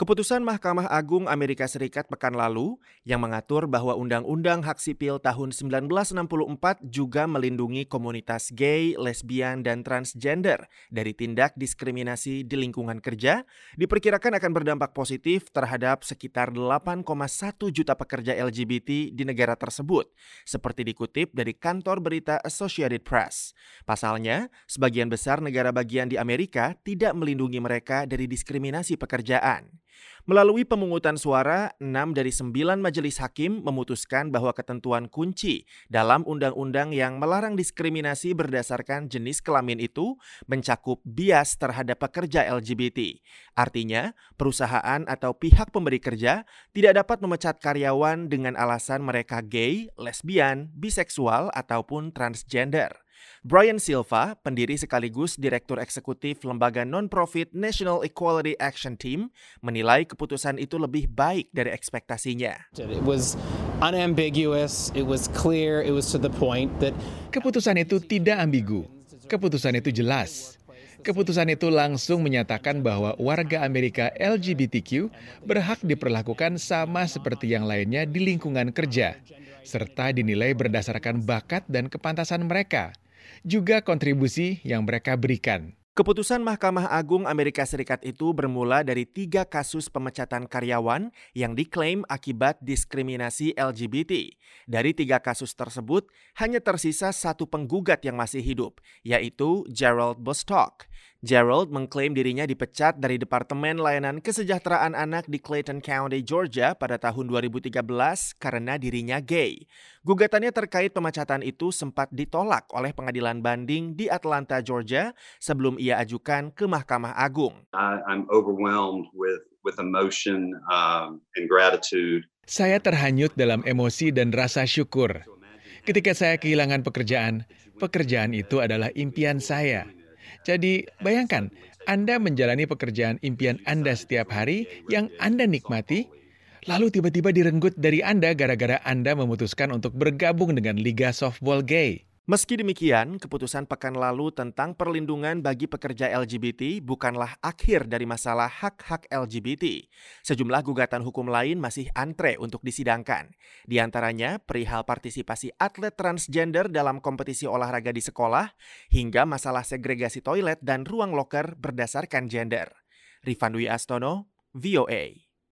Keputusan Mahkamah Agung Amerika Serikat pekan lalu yang mengatur bahwa Undang-Undang Hak Sipil tahun 1964 juga melindungi komunitas gay, lesbian, dan transgender dari tindak diskriminasi di lingkungan kerja diperkirakan akan berdampak positif terhadap sekitar 8,1 juta pekerja LGBT di negara tersebut, seperti dikutip dari kantor berita Associated Press. Pasalnya, sebagian besar negara bagian di Amerika tidak melindungi mereka dari diskriminasi pekerjaan. Melalui pemungutan suara, 6 dari 9 majelis hakim memutuskan bahwa ketentuan kunci dalam undang-undang yang melarang diskriminasi berdasarkan jenis kelamin itu mencakup bias terhadap pekerja LGBT. Artinya, perusahaan atau pihak pemberi kerja tidak dapat memecat karyawan dengan alasan mereka gay, lesbian, biseksual, ataupun transgender. Brian Silva, pendiri sekaligus direktur eksekutif lembaga non-profit National Equality Action Team, menilai keputusan itu lebih baik dari ekspektasinya. It was unambiguous, it was clear, it was to the point that Keputusan itu tidak ambigu. Keputusan itu jelas. Keputusan itu langsung menyatakan bahwa warga Amerika LGBTQ berhak diperlakukan sama seperti yang lainnya di lingkungan kerja, serta dinilai berdasarkan bakat dan kepantasan mereka juga kontribusi yang mereka berikan. Keputusan Mahkamah Agung Amerika Serikat itu bermula dari tiga kasus pemecatan karyawan yang diklaim akibat diskriminasi LGBT. Dari tiga kasus tersebut, hanya tersisa satu penggugat yang masih hidup, yaitu Gerald Bostock. Gerald mengklaim dirinya dipecat dari Departemen Layanan Kesejahteraan Anak di Clayton County, Georgia pada tahun 2013 karena dirinya gay. Gugatannya terkait pemecatan itu sempat ditolak oleh pengadilan banding di Atlanta, Georgia sebelum ia ajukan ke Mahkamah Agung. I'm overwhelmed with with emotion um, and gratitude. Saya terhanyut dalam emosi dan rasa syukur. Ketika saya kehilangan pekerjaan, pekerjaan itu adalah impian saya. Jadi, bayangkan Anda menjalani pekerjaan impian Anda setiap hari yang Anda nikmati, lalu tiba-tiba direnggut dari Anda gara-gara Anda memutuskan untuk bergabung dengan Liga Softball Gay. Meski demikian, keputusan pekan lalu tentang perlindungan bagi pekerja LGBT bukanlah akhir dari masalah hak-hak LGBT. Sejumlah gugatan hukum lain masih antre untuk disidangkan. Di antaranya perihal partisipasi atlet transgender dalam kompetisi olahraga di sekolah, hingga masalah segregasi toilet dan ruang loker berdasarkan gender. Rifan Astono, VOA.